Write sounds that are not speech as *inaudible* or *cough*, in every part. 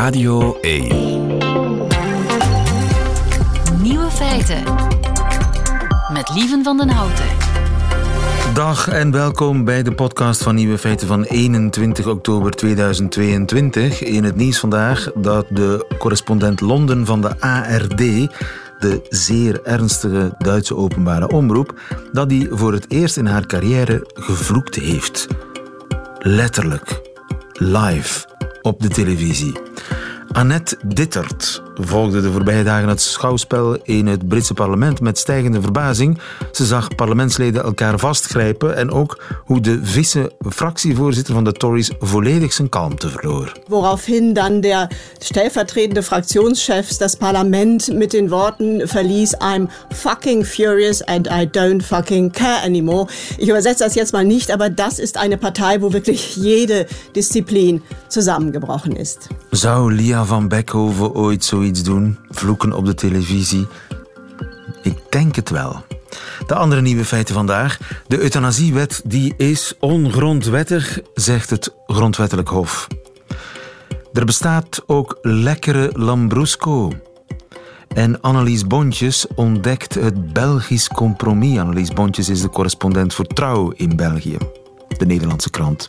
Radio 1. Nieuwe feiten. Met Lieven van den Houten. Dag en welkom bij de podcast van Nieuwe Feiten van 21 oktober 2022. In het nieuws vandaag dat de correspondent Londen van de ARD, de zeer ernstige Duitse openbare omroep, dat die voor het eerst in haar carrière gevloekt heeft. Letterlijk. Live op de televisie. Annette Dittert volgde de voorbije dagen het schouwspel in het Britse parlement met stijgende verbazing. Ze zag parlementsleden elkaar vastgrijpen en ook hoe de vice-fractievoorzitter van de Tories volledig zijn kalmte verloor. Woraufhin dann der stellvertretende Fraktionschef das Parlament mit den Worten verließ, I'm fucking furious and I don't fucking care anymore. Ich übersetze das jetzt mal nicht, aber das ist eine Partei, wo wirklich jede Disziplin zusammengebrochen ist. Zou Lia van Beckhoven ooit zoiets doen? Vloeken op de televisie? Ik denk het wel. De andere nieuwe feiten vandaag. De euthanasiewet die is ongrondwettig, zegt het Grondwettelijk Hof. Er bestaat ook lekkere Lambrusco. En Annelies Bontjes ontdekt het Belgisch compromis. Annelies Bontjes is de correspondent voor Trouw in België, de Nederlandse krant.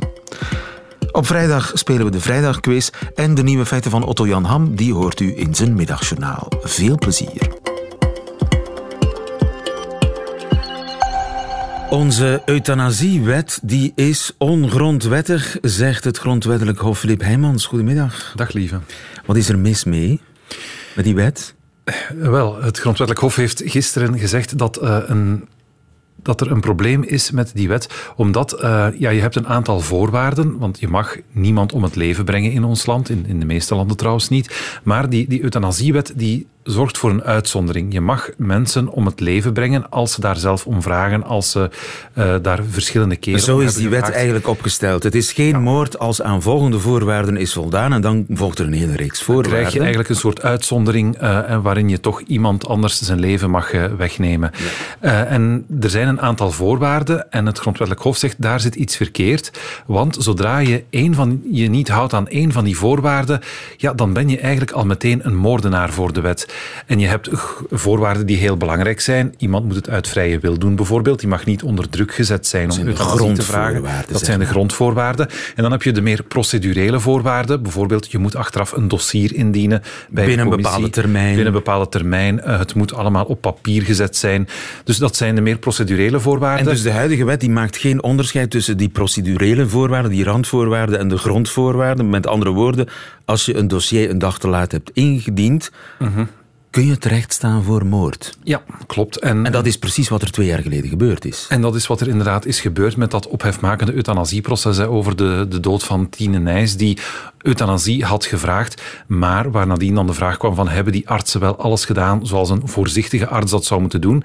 Op vrijdag spelen we de Vrijdagquiz en de nieuwe feiten van Otto Jan Ham, die hoort u in zijn middagjournaal. Veel plezier. Onze euthanasiewet die is ongrondwettig, zegt het grondwettelijk Hof Filip Heijmans. Goedemiddag. Dag lieve. Wat is er mis mee met die wet? Wel, het grondwettelijk Hof heeft gisteren gezegd dat uh, een dat er een probleem is met die wet, omdat uh, ja, je hebt een aantal voorwaarden, want je mag niemand om het leven brengen in ons land, in, in de meeste landen trouwens niet, maar die, die euthanasiewet die zorgt voor een uitzondering. Je mag mensen om het leven brengen als ze daar zelf om vragen, als ze uh, daar verschillende keren Zo is die wet eigenlijk opgesteld. Het is geen ja. moord als aan volgende voorwaarden is voldaan en dan volgt er een hele reeks voorwaarden. Dan krijg je eigenlijk een soort uitzondering uh, waarin je toch iemand anders zijn leven mag uh, wegnemen. Ja. en er zijn een aantal voorwaarden en het grondwettelijk hof zegt daar zit iets verkeerd, want zodra je, een van, je niet houdt aan één van die voorwaarden, ja, dan ben je eigenlijk al meteen een moordenaar voor de wet. En je hebt voorwaarden die heel belangrijk zijn. Iemand moet het uit vrije wil doen, bijvoorbeeld. Die mag niet onder druk gezet zijn om euthanasie te vragen. Dat zijn de grondvoorwaarden. En dan heb je de meer procedurele voorwaarden. Bijvoorbeeld, je moet achteraf een dossier indienen bij binnen een bepaalde termijn. Binnen een bepaalde termijn. Het moet allemaal op papier gezet zijn. Dus dat zijn de meer procedurele voorwaarden. En dus de huidige wet die maakt geen onderscheid tussen die procedurele voorwaarden, die randvoorwaarden en de grondvoorwaarden. Met andere woorden, als je een dossier een dag te laat hebt ingediend, -huh kun je terechtstaan voor moord. Ja, klopt. En, en, dat is precies wat er twee jaar geleden gebeurd is. En dat is wat er inderdaad is gebeurd met dat ophefmakende euthanasieproces hè, over de, de dood van Tine Nijs, die euthanasie had gevraagd, maar waar nadien dan de vraag kwam van hebben die artsen wel alles gedaan zoals een voorzichtige arts dat zou moeten doen.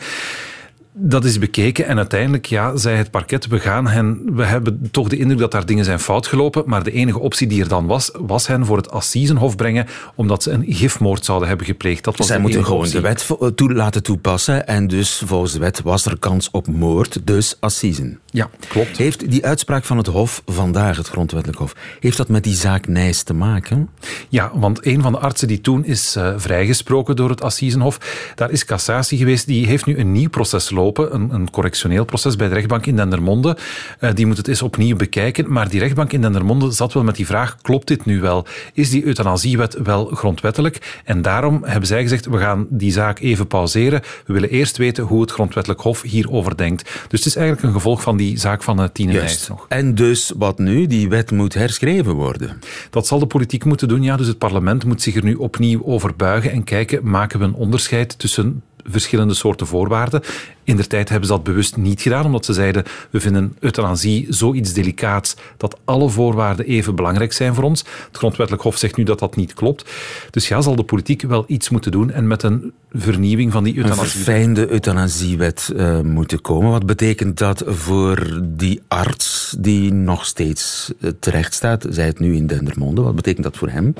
Dat is bekeken en uiteindelijk ja, zei het parket, we gaan hen, we hebben toch de indruk dat daar dingen zijn fout gelopen, maar de enige optie die er dan was, was hen voor het Assisenhof brengen, omdat ze een gifmoord zouden hebben gepleegd. Dat was Zij moeten gewoon optie. de wet toe laten toepassen en dus volgens de wet was er kans op moord, dus Assisen. Ja, klopt. Heeft die uitspraak van het Hof vandaag, het Grondwettelijk Hof, heeft dat met die zaak Nijs te maken? Ja, want een van de artsen die toen is uh, vrijgesproken door het Assisenhof, daar is cassatie geweest, die heeft nu een nieuw proces lopen een, een, correctioneel proces bij de rechtbank in Dendermonde. Uh, die moet het eens opnieuw bekijken. Maar die rechtbank in Dendermonde zat wel met die vraag, klopt dit nu wel? Is die euthanasiewet wel grondwettelijk? En daarom hebben zij gezegd, we gaan die zaak even pauzeren. We willen eerst weten hoe het grondwettelijk hof hierover denkt. Dus het is eigenlijk een gevolg van die zaak van Tine Nijs nog. En dus wat nu? Die wet moet herschreven worden? Dat zal de politiek moeten doen, ja. Dus het parlement moet zich er nu opnieuw over buigen en kijken, maken we een onderscheid tussen verschillende soorten voorwaarden. In de tijd hebben ze dat bewust niet gedaan, omdat ze zeiden we vinden euthanasie zoiets delicaats dat alle voorwaarden even belangrijk zijn voor ons. Het Grondwettelijk Hof zegt nu dat dat niet klopt. Dus ja, zal de politiek wel iets moeten doen en met een vernieuwing van die euthanasie. Een verfijnde euthanasiewet uh, moeten komen. Wat betekent dat voor die arts die nog steeds terecht staat, zij het nu in Dendermonde, wat betekent dat voor hem?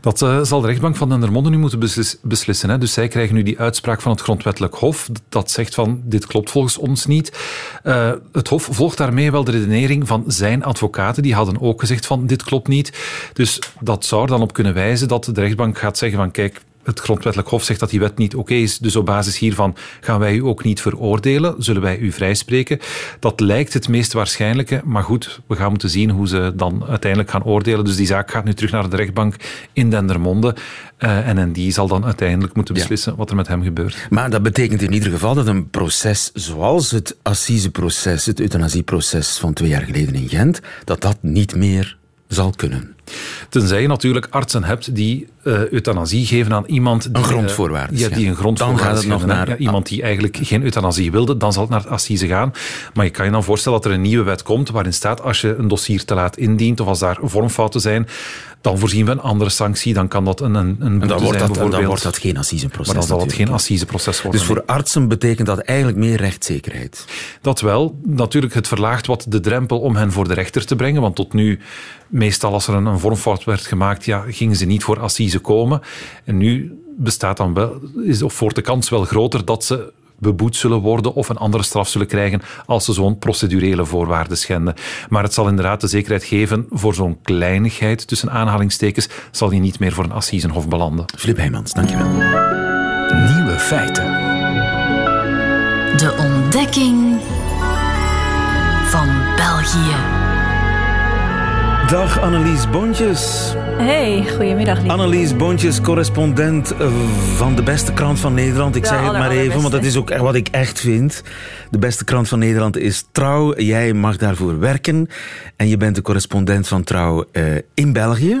Dat uh, zal de rechtbank van Dendermonde nu moeten beslis, beslissen. Hè. Dus zij krijgen nu die uitspraak van het grondwettelijk hof dat zegt van dit klopt volgens ons niet. Uh, het hof volgt daarmee wel de redenering van zijn advocaten. Die hadden ook gezegd van dit klopt niet. Dus dat zou er dan op kunnen wijzen dat de rechtbank gaat zeggen van kijk, het grondwettelijk hof zegt dat die wet niet oké is. Dus op basis hiervan gaan wij u ook niet veroordelen. Zullen wij u vrijspreken? Dat lijkt het meest waarschijnlijke. Maar goed, we gaan moeten zien hoe ze dan uiteindelijk gaan oordelen. Dus die zaak gaat nu terug naar de rechtbank in Dendermonde. Uh, en, die zal dan uiteindelijk moeten beslissen wat er met hem gebeurt. Maar dat betekent in ieder geval dat een proces zoals het assiseproces, het euthanasieproces van twee jaar geleden in Gent, dat dat niet meer zal kunnen. Tenzij je natuurlijk artsen hebt die uh, euthanasie geven aan iemand... Die, een grondvoorwaarde. Uh, ja, die een grondvoorwaarde Dan gaat het nog naar... Ja, iemand die eigenlijk geen euthanasie wilde, dan zal het naar assise gaan. Maar je kan je dan voorstellen dat er een nieuwe wet komt waarin staat als je een dossier te laat indient of als daar vormfouten zijn, dan voorzien we een andere sanctie. Dan kan dat een, een, een en dan wordt dat, dan wordt dat geen assiseproces. Maar dan zal het geen assiseproces worden. Dus voor artsen betekent dat eigenlijk meer rechtszekerheid? Dat wel. Natuurlijk, het verlaagt wat de drempel om hen voor de rechter te brengen. Want tot nu, meestal als er een, een vormfout werd gemaakt, ja, gingen ze niet voor assise komen. En nu bestaat dan wel, is, of wordt de kans wel groter dat ze beboet zullen worden of een andere straf zullen krijgen als ze zo'n procedurele voorwaarden schenden. Maar het zal inderdaad de zekerheid geven voor zo'n kleinigheid, tussen aanhalingstekens, zal die niet meer voor een assisenhof belanden. Flip Heijmans, dankjewel. Nieuwe feiten. De ontdekking van België. Dag Annelies Bontjes. Hey, goedemiddag. Annelies Bontjes, correspondent van de beste krant van Nederland. Ik zeg het maar even, want dat is ook wat ik echt vind. De beste krant van Nederland is Trouw. Jij mag daarvoor werken. En je bent de correspondent van Trouw uh, in België.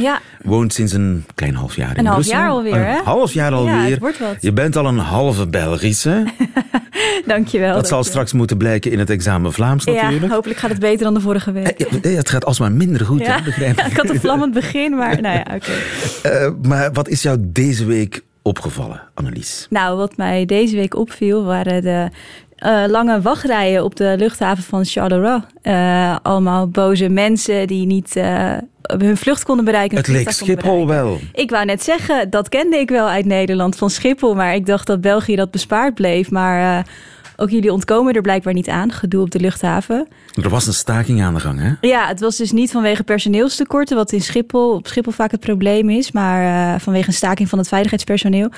Ja. Woont sinds een klein half jaar in een Brussel. Een half jaar alweer, hè? Een half jaar alweer. Ja, het wordt wat. Je bent al een halve Belgische. *laughs* dankjewel. Dat zal straks moeten blijken in het examen Vlaams natuurlijk. Ja, hopelijk gaat het beter dan de vorige week. Eh, ja, het gaat alsmaar minder goed, ja. hè, begrijp *laughs* ik. ik had een vlammend begin, maar nou ja, oké. Uh, *laughs* maar wat is jou deze week opgevallen, Annelies? Nou, wat mij deze week opviel waren de uh, lange wachtrijen op de luchthaven van Charleroi. Uh, allemaal boze mensen die niet uh, hun vlucht konden bereiken. Het leek Schiphol wel. Ik wou net zeggen, dat kende ik wel uit Nederland van Schiphol. Maar ik dacht dat België dat bespaard bleef. Maar ook jullie ontkomen er blijkbaar niet aan, gedoe op de luchthaven. Er was een staking aan de gang, hè? Ja, het was dus niet vanwege personeelstekorten, wat in Schiphol, op Schiphol vaak het probleem is, maar vanwege een staking van het veiligheidspersoneel.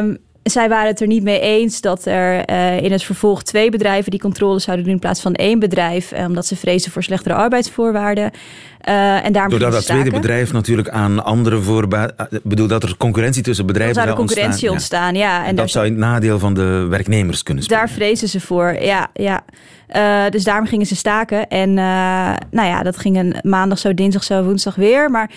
Um, zij waren het er niet mee eens dat er uh, in het vervolg twee bedrijven die controle zouden doen in plaats van één bedrijf, uh, omdat ze vrezen voor slechtere arbeidsvoorwaarden. Uh, en daarom Doordat dat tweede bedrijf natuurlijk aan andere voorwaarden. bedoel dat er concurrentie tussen bedrijven zou, zou concurrentie ontstaan. ja. En, dat zou in het nadeel van de werknemers kunnen spelen. Daar vrezen ze voor, ja. ja. dus daarom gingen ze staken. En nou ja, dat ging een maandag zo, dinsdag zo, woensdag weer. Maar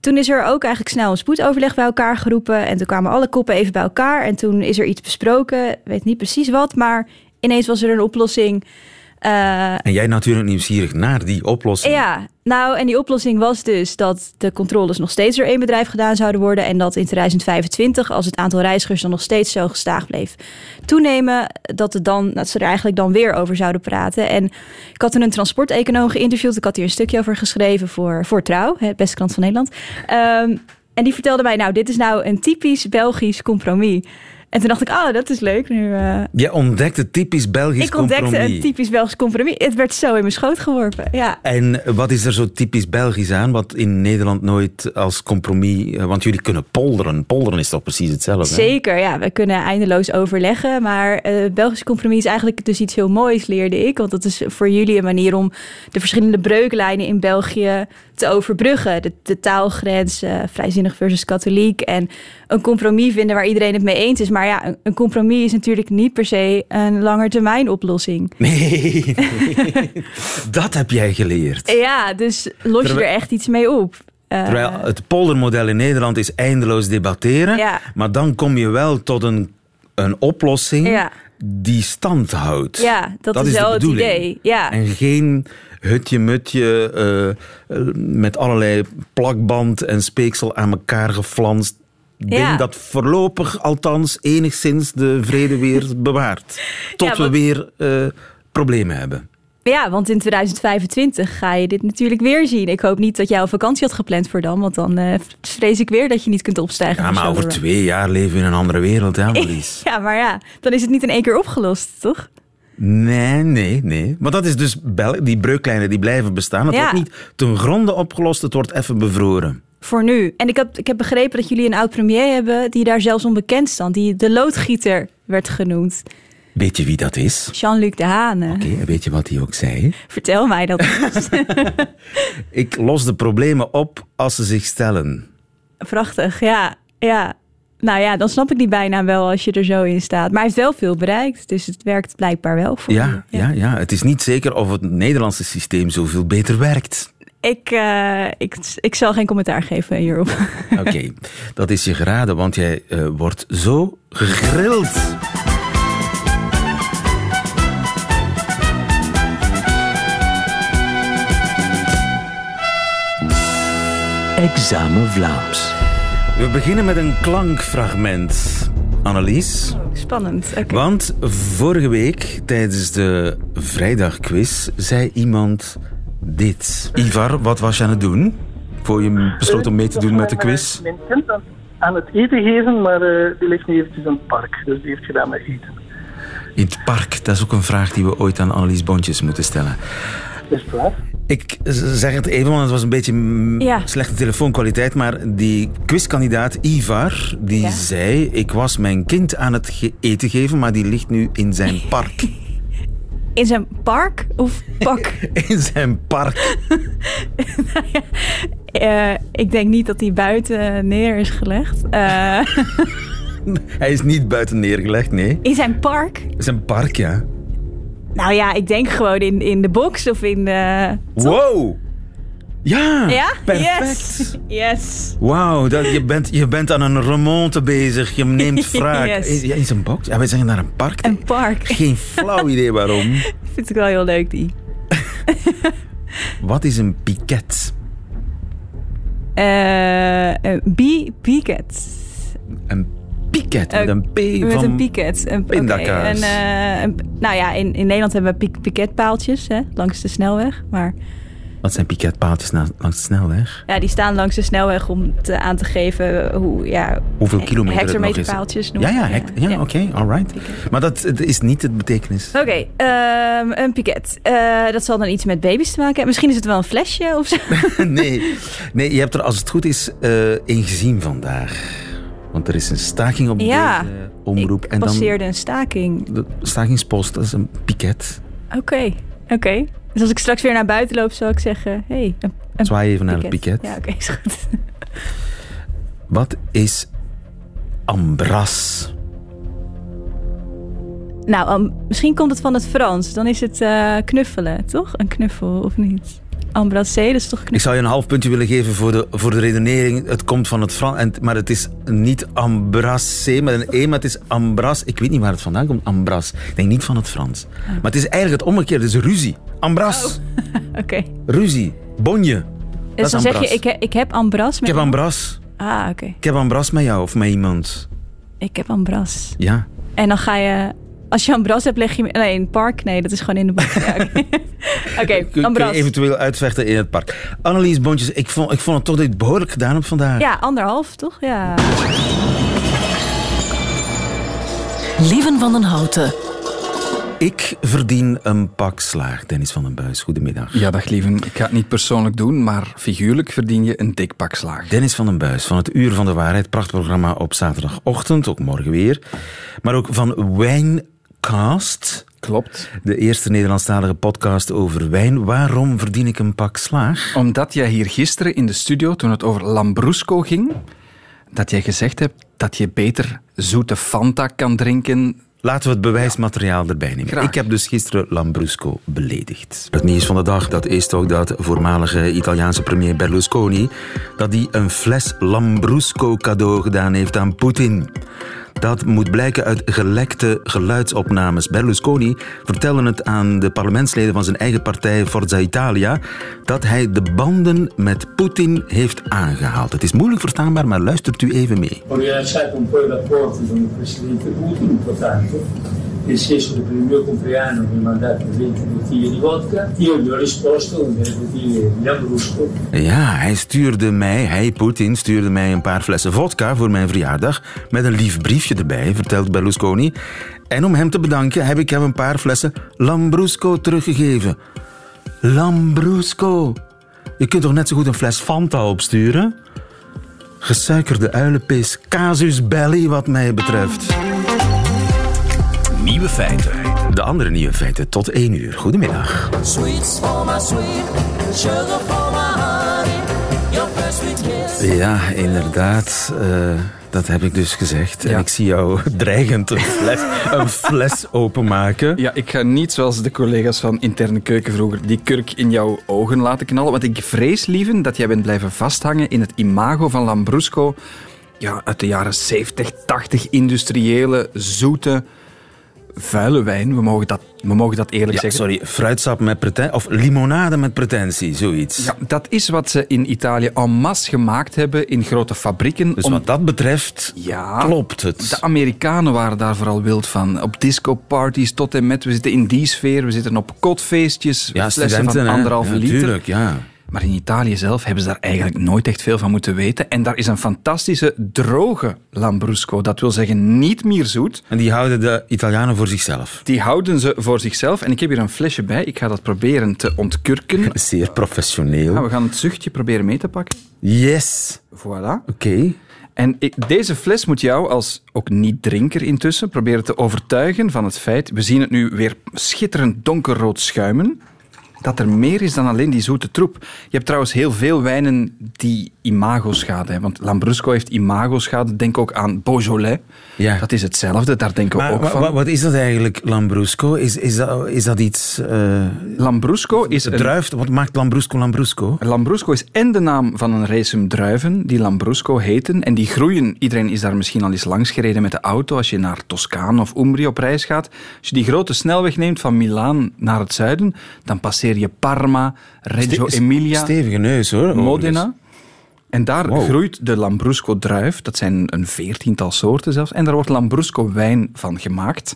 toen is er ook eigenlijk snel een spoedoverleg bij elkaar geroepen. En toen kwamen alle koppen even bij elkaar. En toen is er iets besproken. Ik weet niet precies wat, maar ineens was er een oplossing. Uh, en jij natuurlijk nieuwsgierig naar die oplossing. Ja, nou, en die oplossing was dus dat de controles nog steeds door één bedrijf gedaan zouden worden. En dat in 2025, als het aantal reizigers dan nog steeds zo gestaag bleef toenemen, dat, dan, ze er eigenlijk dan weer over zouden praten. En ik had een transporteconoom geïnterviewd. Ik had hier een stukje over geschreven voor, voor Trouw, het beste krant van Nederland. Um, en die vertelde mij, nou, dit is nou een typisch Belgisch compromis. En toen dacht ik, oh, dat is leuk. Nu, uh... Je ontdekte typisch Belgisch compromis. Ik ontdekte een typisch Belgisch compromis. Het werd zo in mijn schoot geworpen, ja. En wat is er zo typisch Belgisch aan, wat in Nederland nooit als compromis... Eh, want jullie kunnen polderen. Polderen is toch precies hetzelfde? Zeker, ja. We kunnen eindeloos overleggen. Maar uh, Belgisch compromis is eigenlijk dus iets heel moois, leerde ik. Want dat is voor jullie een manier om de verschillende breuklijnen in België te overbruggen. De, de taalgrens, uh, vrijzinnig versus katholiek. En een compromis vinden waar iedereen het mee eens is. Maar ja, een, compromis is natuurlijk niet per se een langetermijn oplossing. *laughs* Nee, dat heb jij geleerd. Ja, dus los je er echt iets mee op. Uh, Terwijl het poldermodel in Nederland is eindeloos debatteren. Ja. Maar dan kom je wel tot een, een oplossing ja. die stand houdt. Ja, dat, dat is, wel het idee. Ja. En geen hutje-mutje uh, met allerlei plakband en speeksel aan elkaar geflanst ding dat voorlopig althans enigszins de vrede weer *laughs* bewaart. Tot we weer uh, problemen hebben. Ja, want in 2025 ga je dit natuurlijk weer zien. Ik hoop niet dat jij al vakantie had gepland voor dan, want dan uh, vrees ik weer dat je niet kunt opstijgen. Ja, maar over twee jaar leven we in een andere wereld, hè, Marlies? *laughs* ja, maar ja, dan is het niet in één keer opgelost, toch? Nee, nee, nee. Maar dat is dus die breuklijnen die blijven bestaan. Het wordt niet ten gronde opgelost, het wordt even bevroren. Voor nu. En ik heb, ik heb begrepen dat jullie een oud premier hebben die daar zelfs onbekend stond, die de loodgieter werd genoemd. Weet je wie dat is? Jean-Luc de Hane. Oké, weet je wat hij ook zei? Vertel mij dat. *laughs* *laughs* ik los de problemen op als ze zich stellen. Prachtig, ja. ja. Nou ja, dan snap ik die bijna wel als je er zo in staat. Maar hij heeft wel veel bereikt, dus het werkt blijkbaar wel voor ja, ja, ja, ja. Het is niet zeker of het Nederlandse systeem zoveel beter werkt. Ik, uh, ik, ik zal geen commentaar geven hierop. Oké, *laughs* dat is je geraden, want jij uh, wordt zo gegrild. Examen Vlaams. We beginnen met een klankfragment. Annelies. Spannend. Okay. Want vorige week tijdens de vrijdagquiz zei iemand dit. Ivar, wat was je aan het doen? Voor je besloot om mee te doen met de quiz? Mijn kind aan het eten geven, maar uh, die ligt nu eventjes in het park. Dus die heeft gedaan met eten. In het park, dat is ook een vraag die we ooit aan Annelies Bontjes moeten stellen. Is het waar? Ik zeg het even, want het was een beetje ja. slechte telefoonkwaliteit. Maar die quizkandidaat Ivar, die zei... Ik was mijn kind aan het eten geven, maar die ligt nu in zijn *laughs* park. In zijn park of pak? *laughs* in zijn park. *laughs* nou ja, uh, ik denk niet dat hij buiten neer is gelegd. Uh... *laughs* hij is niet buiten neergelegd, nee. In zijn park? Zijn park, ja. Nou ja, ik denk gewoon in, in de box of in de... Wow! Ja, ja? perfect. Yes. yes. Wauw, je, bent, je bent aan een remonte bezig. Je neemt *laughs* wraak. yes. in, zijn box? Ja, wij zeggen naar een park. Een park. Geen flauw idee waarom. *laughs* Ik vind het wel heel leuk, die. *laughs* Wat is een piket? Uh, een piket. Een piket, met een P met van een piket. Een. Okay. een, nou ja, in, in Nederland hebben we piketpaaltjes hè, langs de snelweg. Maar... Wat zijn piketpaaltjes langs de snelweg? Ja, die staan langs de snelweg om te, aan te geven hoe, ja, hoeveel kilometer hectometerpaaltjes Ja, ja, hect ja, ja. oké, okay, alright. Maar dat is niet het betekenis. Oké, okay, um, een piket. Uh, dat zal dan iets met baby's te maken hebben. Misschien is het wel een flesje of zo. *laughs* nee. nee, je hebt er als het goed is uh, een gezien vandaag. Want er is een staking op ja, deze omroep. Ik en dan passeerde een staking. De stakingspost, dat is een piket. Oké, oké. Dus als ik straks weer naar buiten loop, zou ik zeggen... Hey, een, een Zwaai even naar het piket. Ja, oké, is goed. *laughs* Wat is ambras? Nou, um, misschien komt het van het Frans. Dan is het uh, knuffelen, toch? Een knuffel, of niet? Embrassé, dat is toch Ik zou je een half puntje willen geven voor de, voor de redenering. Het komt van het Frans, maar het is niet embrassé met een E, maar het is ambras. Ik weet niet waar het vandaan komt, ambras. Ik denk niet van het Frans. Oh. Maar het is eigenlijk het omgekeerde, het is ruzie. Ambras. Oh. *laughs* Oké. *laughs* Ruzie. Bonje. Dus dan zeg je, ik, ik heb ambras met Ik heb ambras. Ah, oké. Ik heb ambras met jou of met iemand. Ik heb ambras. Ja. En dan ga je als je Ambras hebt, leg je... Nee, in het park? Nee, dat is gewoon in de boek. *laughs* Oké, *laughs* okay, Ambras. eventueel uitvechten in het park. Annelies Bontjes, ik vond, ik vond het toch dat je het behoorlijk gedaan hebt vandaag. Ja, anderhalf, toch? Ja. Lieven van den Houten. Ik verdien een pak slaag. Dennis van den Buis, goedemiddag. Ja, dag lieven. Ik ga het niet persoonlijk doen, maar figuurlijk verdien je een dik pak slaag. Dennis van den Buis van het Uur van de Waarheid, prachtprogramma op zaterdagochtend, ook morgen weer. Maar ook van Wijncast. Klopt. De eerste Nederlandstalige podcast over wijn. Waarom verdien ik een pak slaag? Omdat jij hier gisteren in de studio, toen het over Lambrusco ging, dat jij gezegd hebt dat je beter zoete Fanta kan drinken Laten we het bewijsmateriaal erbij nemen. Ik heb dus gisteren Lambrusco beledigd. Het nieuws van de dag dat is toch dat voormalige Italiaanse premier Berlusconi dat hij een fles Lambrusco cadeau gedaan heeft aan Poetin. Dat moet blijken uit gelekte geluidsopnames. Berlusconi vertelde het aan de parlementsleden van zijn eigen partij Forza Italia dat hij de banden met Poetin heeft aangehaald. Het is moeilijk verstaanbaar, maar luistert u even mee. Tanto il 6 del mio compleanno mi ha mandato 20 bottiglie di vodka. Io gli ho risposto con delle bottiglie di Lambrusco. Ja, hij stuurde mij, hij Poetin, stuurde mij een paar flessen vodka voor mijn verjaardag. Met een lief briefje erbij, vertelt Berlusconi. En om hem te bedanken heb ik hem een paar flessen Lambrusco teruggegeven. Lambrusco. Je kunt toch net zo goed een fles Fanta opsturen? Gesuikerde uilenpis, casus belli wat mij betreft. Nieuwe feiten. De andere nieuwe feiten tot één uur. Goedemiddag. Sweets for my sweet, sugar for my honey. Your first sweet kiss. Ja, inderdaad. eh, dat heb ik dus gezegd. En ik zie jou *laughs* dreigend een fles, een fles openmaken. Ja, ik ga niet zoals de collega's van Interne Keuken vroeger die kurk in jouw ogen laten knallen. Want ik vrees, lieven, dat jij bent blijven vasthangen in het imago van Lambrusco. Ja, uit de jaren 70, 80, industriële, zoete, vuile wijn. We mogen dat, we mogen dat eerlijk Ja, zeggen. sorry, fruitsap met pretentie. Of limonade met pretentie, zoiets. Ja, dat is wat ze in Italië en masse gemaakt hebben in grote fabrieken. Dus om- wat dat betreft, Ja, klopt het. De Amerikanen waren daar vooral wild van. Op discoparties tot en met. We zitten in die sfeer. We zitten op kotfeestjes. ja, flessen van anderhalve liter. Tuurlijk, ja. Maar in Italië zelf hebben ze daar eigenlijk nooit echt veel van moeten weten. En daar is een fantastische droge Lambrusco. Dat wil zeggen niet meer zoet. En die houden de Italianen voor zichzelf. Die houden ze voor zichzelf. En ik heb hier een flesje bij. Ik ga dat proberen te ontkurken. *laughs* Zeer professioneel. Ja, we gaan het zuchtje proberen mee te pakken. Yes. Voilà. Oké. En ik- deze fles moet jou als ook niet-drinker intussen proberen te overtuigen van het feit, we zien het nu weer schitterend donkerrood schuimen, dat er meer is dan alleen die zoete troep. Je hebt trouwens heel veel wijnen die imagoschade hebben. Want Lambrusco heeft imagoschade. Denk ook aan Beaujolais. Ja. Dat is hetzelfde, daar denken we ook wa- van. wa- wat is dat eigenlijk, Lambrusco? Is, is, dat, is dat iets... eh Lambrusco is de een druif? Wat maakt Lambrusco Lambrusco? Lambrusco is en de naam van een racem druiven die Lambrusco heten. En die groeien, iedereen is daar misschien al eens langs gereden met de auto als je naar Toscane of Umbria op reis gaat. Als je die grote snelweg neemt van Milaan naar het zuiden, dan passeer je Parma, Reggio Ste- Emilia, Stevige neus, hoor. Modena. En daar Wow. groeit de Lambrusco druif. Dat zijn een veertiental soorten zelfs. En daar wordt Lambrusco wijn van gemaakt.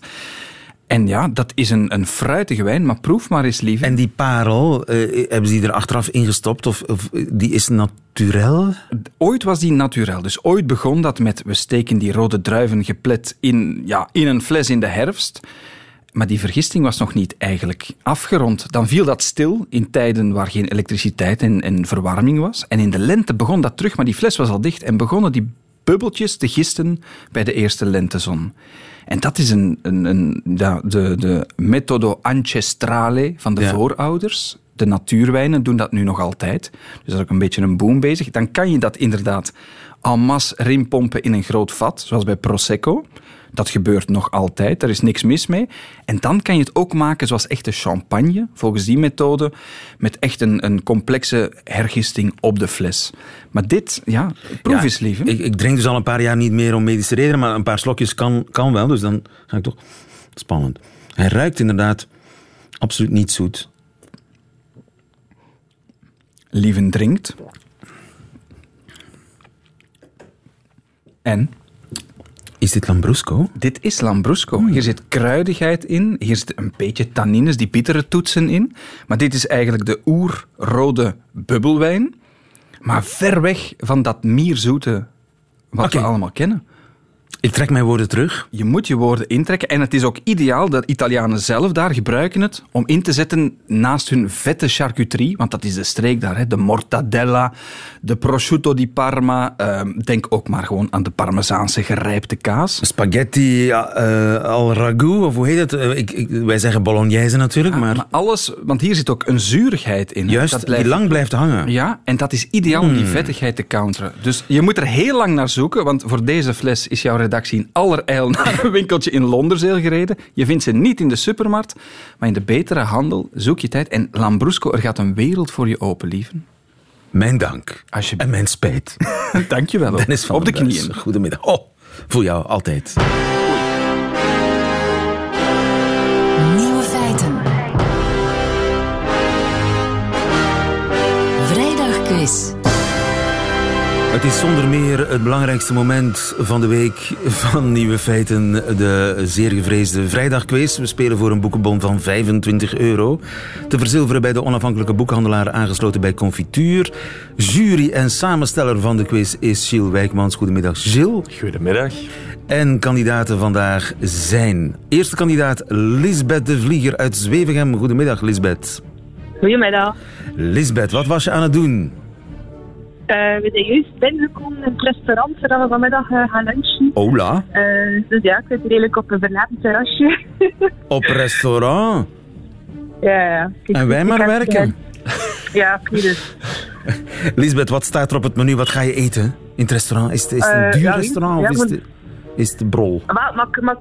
En ja, dat is een, een fruitige wijn, maar proef maar eens, lieve. En die parel, eh, hebben ze die er achteraf ingestopt? Of, of die is naturel? Ooit was die naturel. Dus ooit begon dat met we steken die rode druiven geplet in, ja, in een fles in de herfst. Maar die vergisting was nog niet eigenlijk afgerond. Dan viel dat stil in tijden waar geen elektriciteit en, en verwarming was. En in de lente begon dat terug, maar die fles was al dicht en begonnen die bubbeltjes te gisten bij de eerste lentezon. En dat is een, een, een, de, de metodo ancestrale van de Ja. voorouders. De natuurwijnen doen dat nu nog altijd. Dus dat is ook een beetje een boom bezig. Dan kan je dat inderdaad en masse rinpompen in een groot vat, zoals bij Prosecco. Dat gebeurt nog altijd, daar is niks mis mee. En dan kan je het ook maken zoals echte champagne, volgens die methode, met echt een, een complexe hergisting op de fles. Maar dit, ja, proef Ja, eens lief. Ik, ik drink dus al een paar jaar niet meer om medische redenen, maar een paar slokjes kan, kan wel, dus dan ga ik toch... Spannend. Hij ruikt inderdaad absoluut niet zoet. Lieven drinkt. En? Is dit Lambrusco? Dit is Lambrusco. Hier zit kruidigheid in, hier zit een beetje tannines, die bittere toetsen in. Maar dit is eigenlijk de oerrode bubbelwijn. Maar ver weg van dat mierzoete wat we allemaal kennen. Ik trek mijn woorden terug. Je moet je woorden intrekken. En het is ook ideaal dat Italianen zelf daar gebruiken het om in te zetten naast hun vette charcuterie. Want dat is de streek daar. Hè. De mortadella, de prosciutto di Parma. Ehm, denk ook maar gewoon aan de Parmezaanse gerijpte kaas. Spaghetti eh, al ragout, of hoe heet het? Eh, ik, ik- wij zeggen bolognese natuurlijk, maar, Maar alles, want hier zit ook een zuurigheid in. juist, Dat blijft- die lang blijft hangen. Ja, en dat is ideaal om Hmm. die vettigheid te counteren. Dus je moet er heel lang naar zoeken, want voor deze fles is jouw redactie in allerijl naar een winkeltje in Londerzeel gereden. Je vindt ze niet in de supermarkt, maar in de betere handel zoek je tijd. En Lambrusco, er gaat een wereld voor je open, lieven. Mijn dank. Alsjeblieft. En mijn spijt. *laughs* Dank je wel. Dennis van Op de knieën. Goedemiddag. Oh, voor jou altijd. Het is zonder meer het belangrijkste moment van de week van Nieuwe Feiten. De zeer gevreesde vrijdagquiz. We spelen voor een boekenbon van 25 euro. Te verzilveren bij de onafhankelijke boekhandelaar aangesloten bij Confituur. Jury en samensteller van de quiz is Gilles Wijkmans. Goedemiddag, Gilles. Goedemiddag. En kandidaten vandaag zijn... Eerste kandidaat Lisbeth de Vlieger uit Zwevegem. Goedemiddag, Lisbeth. Goedemiddag. Lisbeth, wat was je aan het doen? Eh, we zijn juist binnengekomen in het restaurant waar we vanmiddag eh, gaan lunchen. Hola. Eh, dus ja, ik zit redelijk op een verlaten terrasje. *laughs* Op restaurant. ja, ja. Kijk, En wij maar werken. ja, dus. *laughs* Lisbeth, wat staat er op het menu? Wat ga je eten in het restaurant? Is het, is het een duur ja, restaurant ja, of is het, is het brol? Maar, maar, maar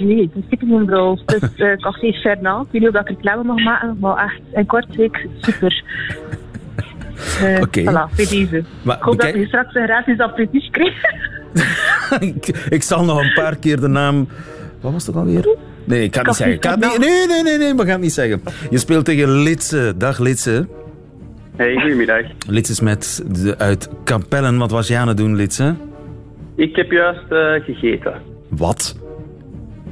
nee, het is zeker geen brol. Het is eh, *laughs* Café Fernand. Ik weet niet of ik reclame mag maken, maar echt in Kortrijk super. Eh, Oké. Voilà, bij deze. Maar ik hoop bekijk- dat je straks een gratis aperitief krijgt. ik, ik zal nog een paar keer de naam... Wat was het ook alweer? Nee, ik kan het niet zeggen. Kan niet, nee, nee, nee, nee, we gaan het niet zeggen. Je speelt tegen Litse. Dag Litse. Hey, goedemiddag. Litse is met de, uit Kapellen. Wat was je aan het doen, Litse? Ik heb juist eh, gegeten. Wat?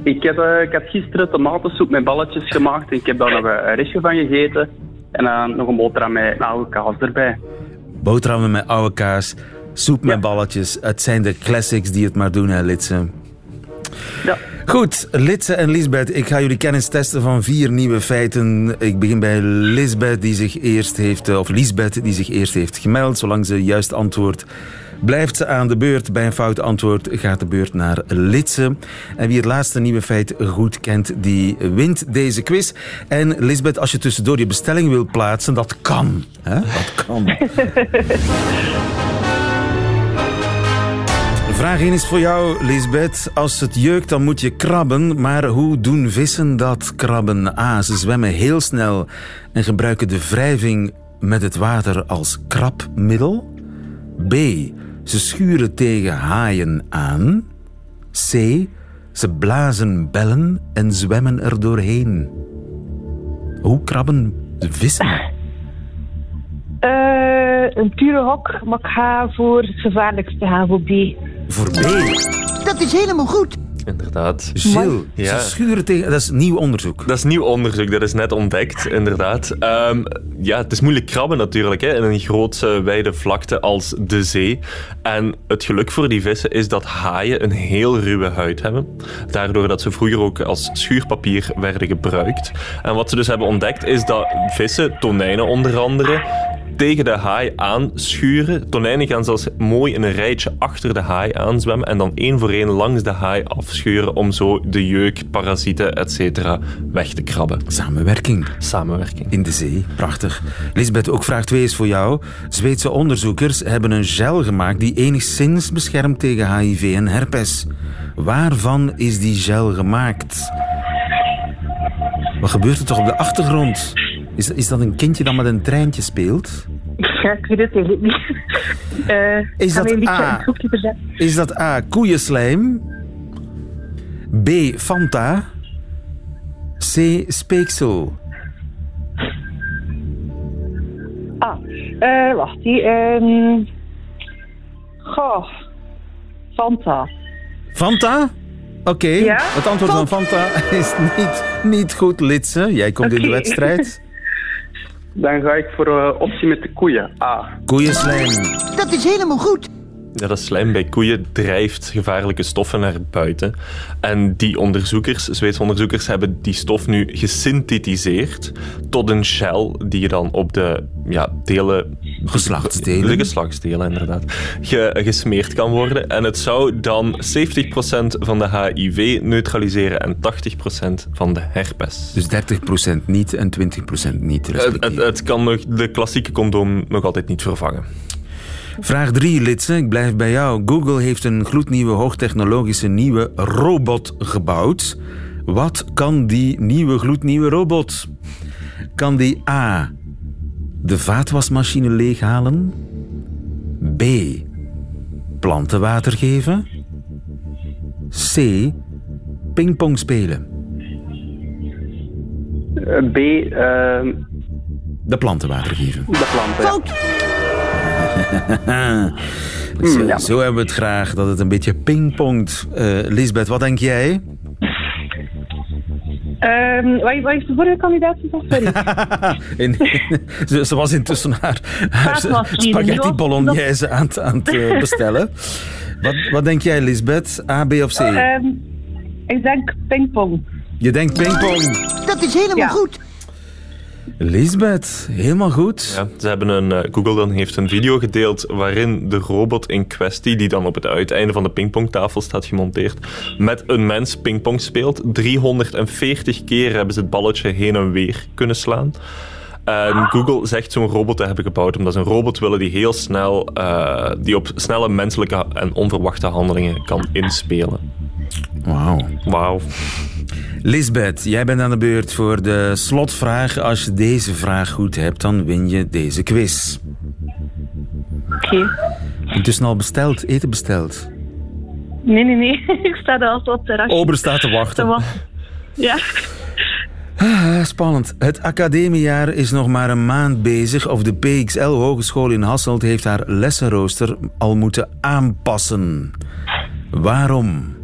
Ik, heb, eh, ik had gisteren tomatensoep met balletjes gemaakt en ik heb daar nog een, een restje van gegeten. En dan nog een boterham met oude kaas erbij. Boterhammen met oude kaas, soep met balletjes. Het zijn de classics die het maar doen, hè, Litse. Ja. Goed, Litse en Lisbeth, ik ga jullie kennis testen van vier nieuwe feiten. Ik begin bij Lisbeth, die zich eerst heeft, eh, of Lisbeth, die zich eerst heeft gemeld. Zolang ze juist antwoordt, blijft ze aan de beurt. Bij een fout antwoord gaat de beurt naar Litse. En wie het laatste nieuwe feit goed kent, die wint deze quiz. En Lisbeth, als je tussendoor je bestelling wil plaatsen, dat kan. Hè? Dat kan. Vraag 1 is voor jou, Lisbeth. Als het jeukt, dan moet je krabben. Maar hoe doen vissen dat krabben? A. Ze zwemmen heel snel en gebruiken de wrijving met het water als krabmiddel. B. Ze schuren tegen haaien aan. C. Ze blazen bellen en zwemmen er doorheen. Hoe krabben de vissen? *laughs* Eh, een pure hok, maar ik ga voor het gevaarlijkste gaan, voor B. Voor B. Dat is helemaal goed. Inderdaad. Gilles, Ja. ze schuren tegen... Dat is nieuw onderzoek. Dat is nieuw onderzoek, dat is net ontdekt, inderdaad. Ehm, ja, het is moeilijk krabben natuurlijk, hè, in een grote wijde vlakte als de zee. En het geluk voor die vissen is dat haaien een heel ruwe huid hebben. Daardoor dat ze vroeger ook als schuurpapier werden gebruikt. En wat ze dus hebben ontdekt is dat vissen, tonijnen onder andere, tegen de haai aanschuren. Tonijnen gaan zelfs mooi in een rijtje achter de haai aanzwemmen en dan één voor één langs de haai afschuren om zo de jeuk, parasieten, etc. weg te krabben. Samenwerking. Samenwerking. In de zee, prachtig. Lisbeth, ook vraag 2 is voor jou. Zweedse onderzoekers hebben een gel gemaakt die enigszins beschermt tegen HIV en herpes. Waarvan is die gel gemaakt? Wat gebeurt er toch op de achtergrond? Is, is dat een kindje dat met een treintje speelt? Ja, ik weet het eigenlijk niet. Ik *laughs* Is dat A? Is dat A. Koeienslijm? B. Fanta? C. Speeksel? Ah, eh, wacht. Die, ehm goh, Fanta. Fanta? Oké, Ja? het antwoord van Fanta is niet, niet goed, Litse. Jij komt in de wedstrijd. *laughs* Dan ga ik voor eh, optie met de koeien. A. Koeienslijm. Dat is helemaal goed. Ja, dat slijm bij koeien drijft gevaarlijke stoffen naar buiten. En die onderzoekers, Zweedse onderzoekers, hebben die stof nu gesynthetiseerd tot een gel die je dan op de ja, delen... Geslachtsdelen. De geslachtsdelen, inderdaad. Ge- gesmeerd kan worden. En het zou dan 70% van de HIV neutraliseren en 80% van de herpes. Dus 30% niet en 20% niet. Het, het, het kan nog de klassieke condoom nog altijd niet vervangen. Vraag 3, Litse. Ik blijf bij jou. Google heeft een gloednieuwe, hoogtechnologische nieuwe robot gebouwd. Wat kan die nieuwe, gloednieuwe robot? Kan die A. de vaatwasmachine leeghalen? B. plantenwater geven? C. pingpong spelen? B. eh, De plantenwater geven. de planten. ja. *laughs* Dus, Hmm, ja. Zo hebben we het graag, dat het een beetje pingpongt. Eh Lisbeth, wat denk jij? Ehm, wat, wat is de vorige kandidaat gezegd? *laughs* Ze, ze was intussen haar, haar spaghetti bolognese aan, het- aan het eh, *laughs* bestellen. Wat, wat denk jij, Lisbeth? A, B of C? Ehm, ik denk pingpong. Je denkt pingpong. Dat is helemaal Ja. goed. Lisbeth, helemaal goed. Ja, ze hebben een, eh, Google dan heeft een video gedeeld waarin de robot in kwestie, die dan op het uiteinde van de pingpongtafel staat gemonteerd, met een mens pingpong speelt. 340 keer hebben ze het balletje heen en weer kunnen slaan. En Google zegt zo'n robot te hebben gebouwd omdat ze een robot willen die heel snel, eh, die op snelle menselijke en onverwachte handelingen kan inspelen. Wauw. Wauw. Lisbeth, jij bent aan de beurt voor de slotvraag. Als je deze vraag goed hebt, dan win je deze quiz. Oké. Intussen al besteld, eten besteld. Nee, nee, nee. *laughs* ik sta er altijd op de terras. Ober staat te wachten. Ja. Ah, spannend. Het academiejaar is nog maar een maand bezig. Of de PXL Hogeschool in Hasselt heeft haar lessenrooster al moeten aanpassen. Waarom?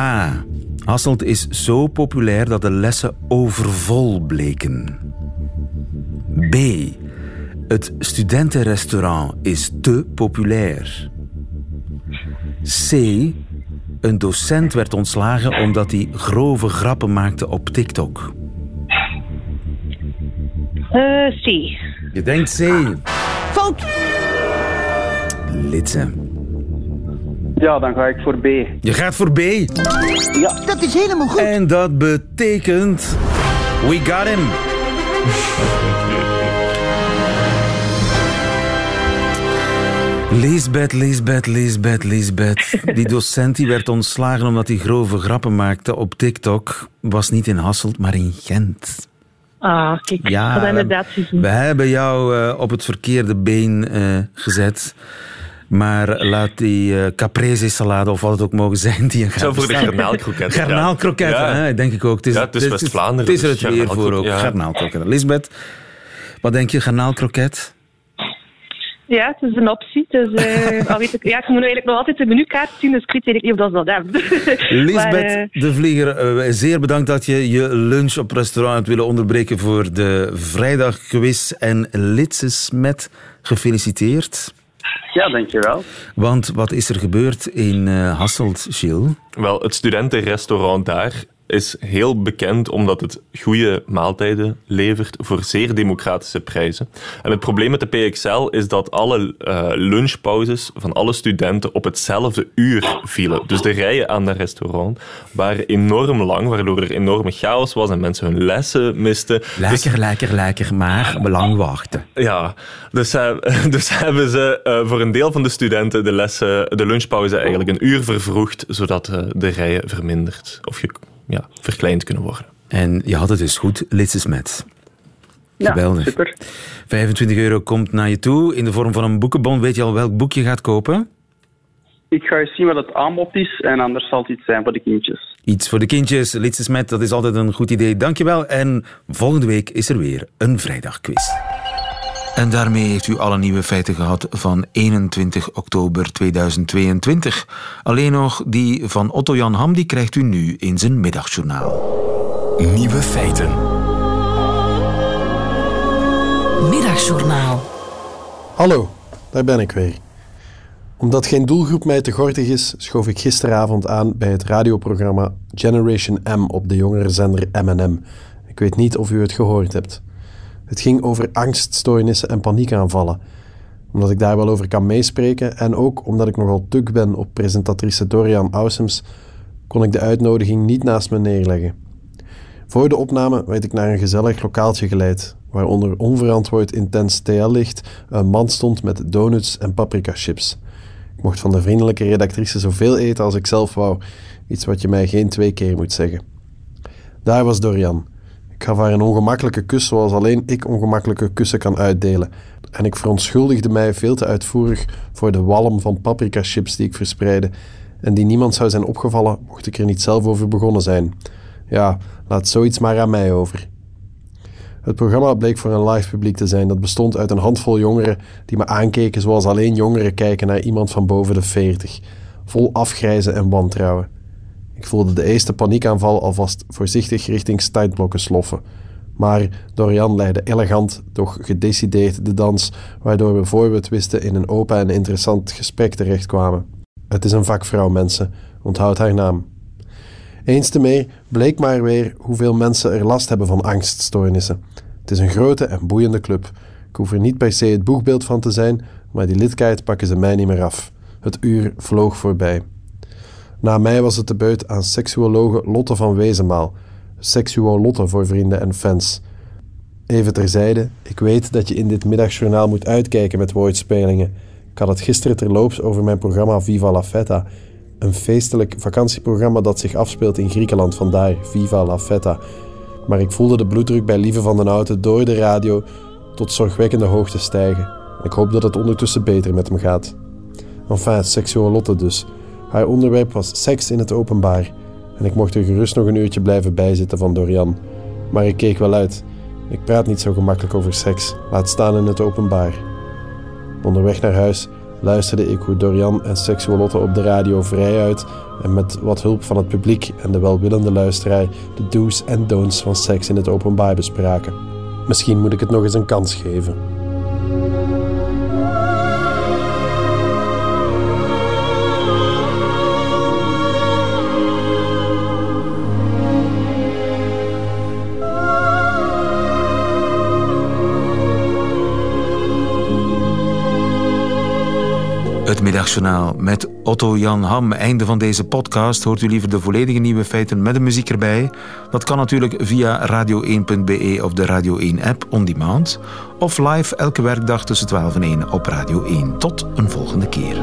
A. Hasselt is zo populair dat de lessen overvol bleken. B. Het studentenrestaurant is te populair. C. Een docent werd ontslagen omdat hij grove grappen maakte op TikTok. Eh, C. Je denkt C. Fout. Litse. Ja, dan ga ik voor B. Je gaat voor B. Ja. Dat is helemaal goed. En dat betekent... We got him. Lisbeth, Lisbeth, Lisbeth, Lisbeth. Die docent die werd ontslagen omdat hij grove grappen maakte op TikTok. Was niet in Hasselt, maar in Gent. Ah, kijk. ik Ja, dat we, inderdaad gezien. we hebben jou eh, op het verkeerde been eh, gezet. Maar laat die eh caprese salade of wat het ook mogen zijn die je gaat Zo voor de bestellen. garnaalkroketten, ja. Garnaalkroketten, Ja. hè, denk ik ook. Het is, Ja, het is West-Vlaanderen, Het is er dus het weer voor ook. ja. Garnaalkroketten. Lisbeth, wat denk je, garnaalkroket? Ja, het is een optie. Dus, eh, *laughs* al weet ik, ja, ik moet eigenlijk nog altijd de menukaart zien, dus ik weet niet of dat dat hebben. *laughs* Lisbeth Maar, eh, de Vlieger, zeer bedankt dat je je lunch op restaurant hebt willen onderbreken voor de vrijdagquiz. En Litse Smet, gefeliciteerd. Ja, dankjewel. Want wat is er gebeurd in eh, Hasselt, Gilles? Wel, het studentenrestaurant daar is heel bekend omdat het goede maaltijden levert voor zeer democratische prijzen. En het probleem met de PXL is dat alle eh, lunchpauzes van alle studenten op hetzelfde uur vielen. Dus de rijen aan dat restaurant waren enorm lang, waardoor er enorme chaos was en mensen hun lessen misten. Lekker, lekker, lekker, maar lang wachten. Ja, dus, eh, *laughs* dus hebben ze eh, voor een deel van de studenten de, lessen, de lunchpauze eigenlijk een uur vervroegd, zodat de rijen verminderd of ge- ja, verkleind kunnen worden. En je had het dus goed, Litse Smet. Ja, Geweldig. super. 25 euro komt naar je toe in de vorm van een boekenbon. Weet je al welk boek je gaat kopen? Ik ga eens zien wat het aanbod is en anders zal het iets zijn voor de kindjes. Iets voor de kindjes, Litse Smet, dat is altijd een goed idee. Dankjewel. En volgende week is er weer een vrijdagquiz. En daarmee heeft u alle nieuwe feiten gehad van 21 oktober 2022. Alleen nog die van Otto-Jan Ham, die krijgt u nu in zijn middagjournaal. Nieuwe feiten. Middagjournaal. Hallo, daar ben ik weer. Omdat geen doelgroep mij te gortig is, schoof ik gisteravond aan bij het radioprogramma Generation M op de jongere zender M&M. Ik weet niet of u het gehoord hebt. Het ging over angststoornissen en paniekaanvallen. Omdat ik daar wel over kan meespreken en ook omdat ik nogal tuk ben op presentatrice Dorian Ausems, kon ik de uitnodiging niet naast me neerleggen. Voor de opname werd ik naar een gezellig lokaaltje geleid, waaronder onverantwoord intens TL-licht een man stond met donuts en paprika chips. Ik mocht van de vriendelijke redactrice zoveel eten als ik zelf wou, iets wat je mij geen twee keer moet zeggen. Daar was Dorian. Ik gaf haar een ongemakkelijke kus zoals alleen ik ongemakkelijke kussen kan uitdelen. En ik verontschuldigde mij veel te uitvoerig voor de walm van paprika chips die ik verspreidde en die niemand zou zijn opgevallen mocht ik er niet zelf over begonnen zijn. Ja, laat zoiets maar aan mij over. Het programma bleek voor een live publiek te zijn dat bestond uit een handvol jongeren die me aankeken zoals alleen jongeren kijken naar iemand van boven de 40, vol afgrijzen en wantrouwen. Ik voelde de eerste paniekaanval alvast voorzichtig richting startblokken sloffen. Maar Dorian leidde elegant, doch gedecideerd de dans, waardoor we voor we het wisten in een open en interessant gesprek terechtkwamen. Het is een vakvrouw, mensen. Onthoud haar naam. Eens te meer bleek maar weer hoeveel mensen er last hebben van angststoornissen. Het is een grote en boeiende club. Ik hoef er niet per se het boegbeeld van te zijn, maar die lidkaart pakken ze mij niet meer af. Het uur vloog voorbij. Na mij was het de beurt aan seksuologe Lotte van Wezenmaal. Seksuolotte voor vrienden en fans. Even terzijde, ik weet dat je in dit middagjournaal moet uitkijken met woordspelingen. Ik had het gisteren terloops over mijn programma Viva la Feta. Een feestelijk vakantieprogramma dat zich afspeelt in Griekenland, vandaar Viva la Feta. Maar ik voelde de bloeddruk bij Lieve van den Houten door de radio tot zorgwekkende hoogte stijgen. Ik hoop dat het ondertussen beter met hem gaat. Enfin, seksuolotte dus. Haar onderwerp was seks in het openbaar. En ik mocht er gerust nog een uurtje blijven bijzitten van Dorian. Maar ik keek wel uit. Ik praat niet zo gemakkelijk over seks, laat staan in het openbaar. Onderweg naar huis luisterde ik hoe Dorian en Seksuolotte op de radio vrijuit en met wat hulp van het publiek en de welwillende luisteraar de do's en don'ts van seks in het openbaar bespraken. Misschien moet ik het nog eens een kans geven. Het middagjournaal met Otto Jan Ham. Einde van deze podcast. Hoort u liever de volledige nieuwe feiten met de muziek erbij? Dat kan natuurlijk via radio1.be of de Radio 1 app on demand. Of live elke werkdag tussen 12 en 1 op Radio 1. Tot een volgende keer.